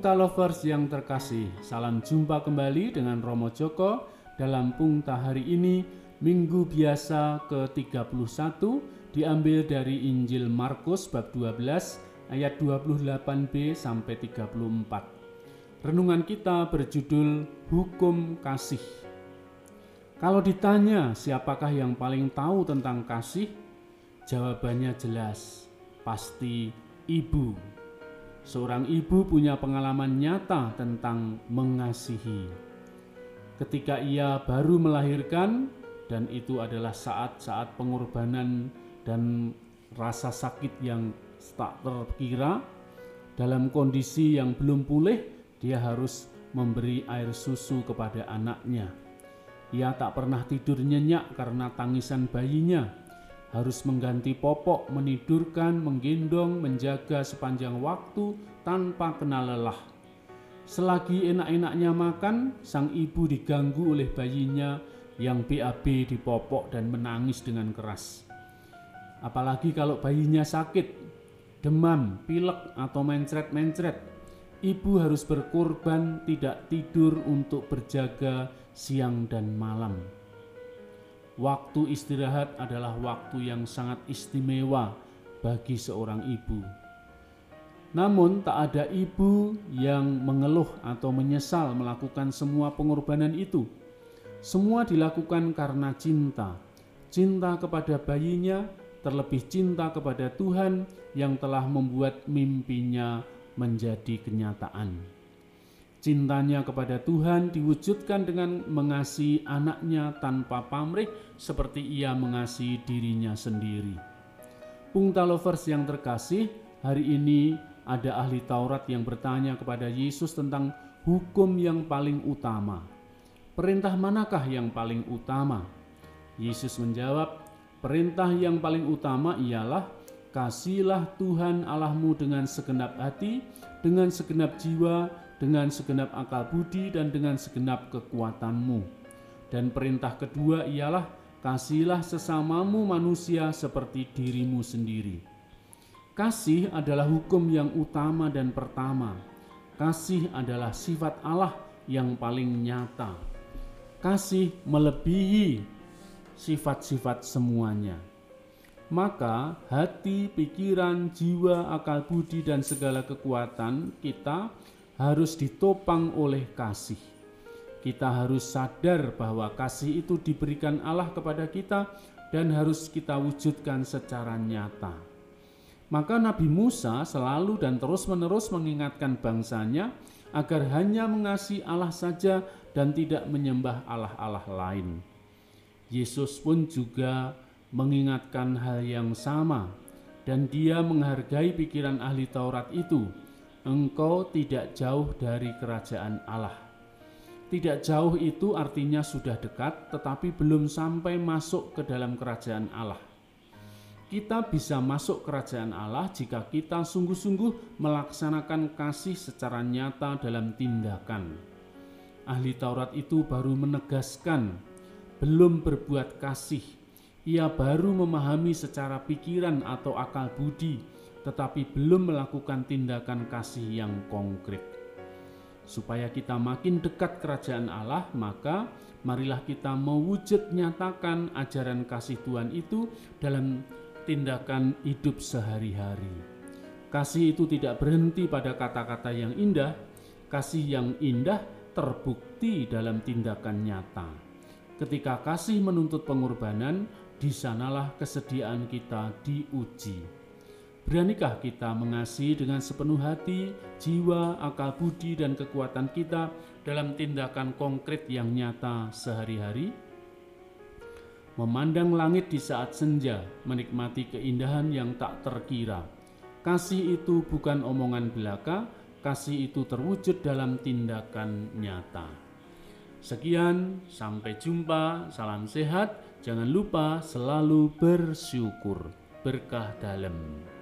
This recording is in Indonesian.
Pungta Lovers yang terkasih, salam jumpa kembali dengan Romo Joko dalam Pungta hari ini, Minggu biasa ke-31, diambil dari Injil Markus bab 12 ayat 28b sampai 34. Renungan kita berjudul Hukum Kasih. Kalau ditanya siapakah yang paling tahu tentang kasih, jawabannya jelas, pasti ibu. Seorang ibu punya pengalaman nyata tentang mengasihi. Ketika ia baru melahirkan, dan itu adalah saat-saat pengorbanan dan rasa sakit yang tak terkira, dalam kondisi yang belum pulih, dia harus memberi air susu kepada anaknya. Ia tak pernah tidur nyenyak karena tangisan bayinya harus mengganti popok, menidurkan, menggendong, menjaga sepanjang waktu tanpa kenal lelah. Selagi enak-enaknya makan, sang ibu diganggu oleh bayinya yang BAB di popok dan menangis dengan keras. Apalagi kalau bayinya sakit, demam, pilek, atau mencret-mencret, ibu harus berkorban tidak tidur untuk berjaga siang dan malam Waktu istirahat adalah waktu yang sangat istimewa bagi seorang ibu. Namun, tak ada ibu yang mengeluh atau menyesal melakukan semua pengorbanan itu. Semua dilakukan karena cinta, cinta kepada bayinya, terlebih cinta kepada Tuhan yang telah membuat mimpinya menjadi kenyataan. Cintanya kepada Tuhan diwujudkan dengan mengasihi anaknya tanpa pamrih seperti ia mengasihi dirinya sendiri. Pungta lovers yang terkasih, hari ini ada ahli Taurat yang bertanya kepada Yesus tentang hukum yang paling utama. Perintah manakah yang paling utama? Yesus menjawab, perintah yang paling utama ialah kasihlah Tuhan Allahmu dengan segenap hati, dengan segenap jiwa, dengan segenap akal budi dan dengan segenap kekuatanmu. Dan perintah kedua ialah kasihilah sesamamu manusia seperti dirimu sendiri. Kasih adalah hukum yang utama dan pertama. Kasih adalah sifat Allah yang paling nyata. Kasih melebihi sifat-sifat semuanya. Maka hati, pikiran, jiwa, akal budi, dan segala kekuatan kita harus ditopang oleh kasih. Kita harus sadar bahwa kasih itu diberikan Allah kepada kita dan harus kita wujudkan secara nyata. Maka Nabi Musa selalu dan terus-menerus mengingatkan bangsanya agar hanya mengasihi Allah saja dan tidak menyembah Allah-Allah lain. Yesus pun juga mengingatkan hal yang sama dan dia menghargai pikiran ahli Taurat itu engkau tidak jauh dari kerajaan Allah. Tidak jauh itu artinya sudah dekat, tetapi belum sampai masuk ke dalam kerajaan Allah. Kita bisa masuk kerajaan Allah jika kita sungguh-sungguh melaksanakan kasih secara nyata dalam tindakan. Ahli Taurat itu baru menegaskan, belum berbuat kasih. Ia baru memahami secara pikiran atau akal budi tetapi belum melakukan tindakan kasih yang konkret. Supaya kita makin dekat kerajaan Allah, maka marilah kita mewujud nyatakan ajaran kasih Tuhan itu dalam tindakan hidup sehari-hari. Kasih itu tidak berhenti pada kata-kata yang indah, kasih yang indah terbukti dalam tindakan nyata. Ketika kasih menuntut pengorbanan, di sanalah kesediaan kita diuji. Beranikah kita mengasihi dengan sepenuh hati, jiwa, akal budi, dan kekuatan kita dalam tindakan konkret yang nyata sehari-hari? Memandang langit di saat senja, menikmati keindahan yang tak terkira. Kasih itu bukan omongan belaka, kasih itu terwujud dalam tindakan nyata. Sekian, sampai jumpa, salam sehat, jangan lupa selalu bersyukur, berkah dalam.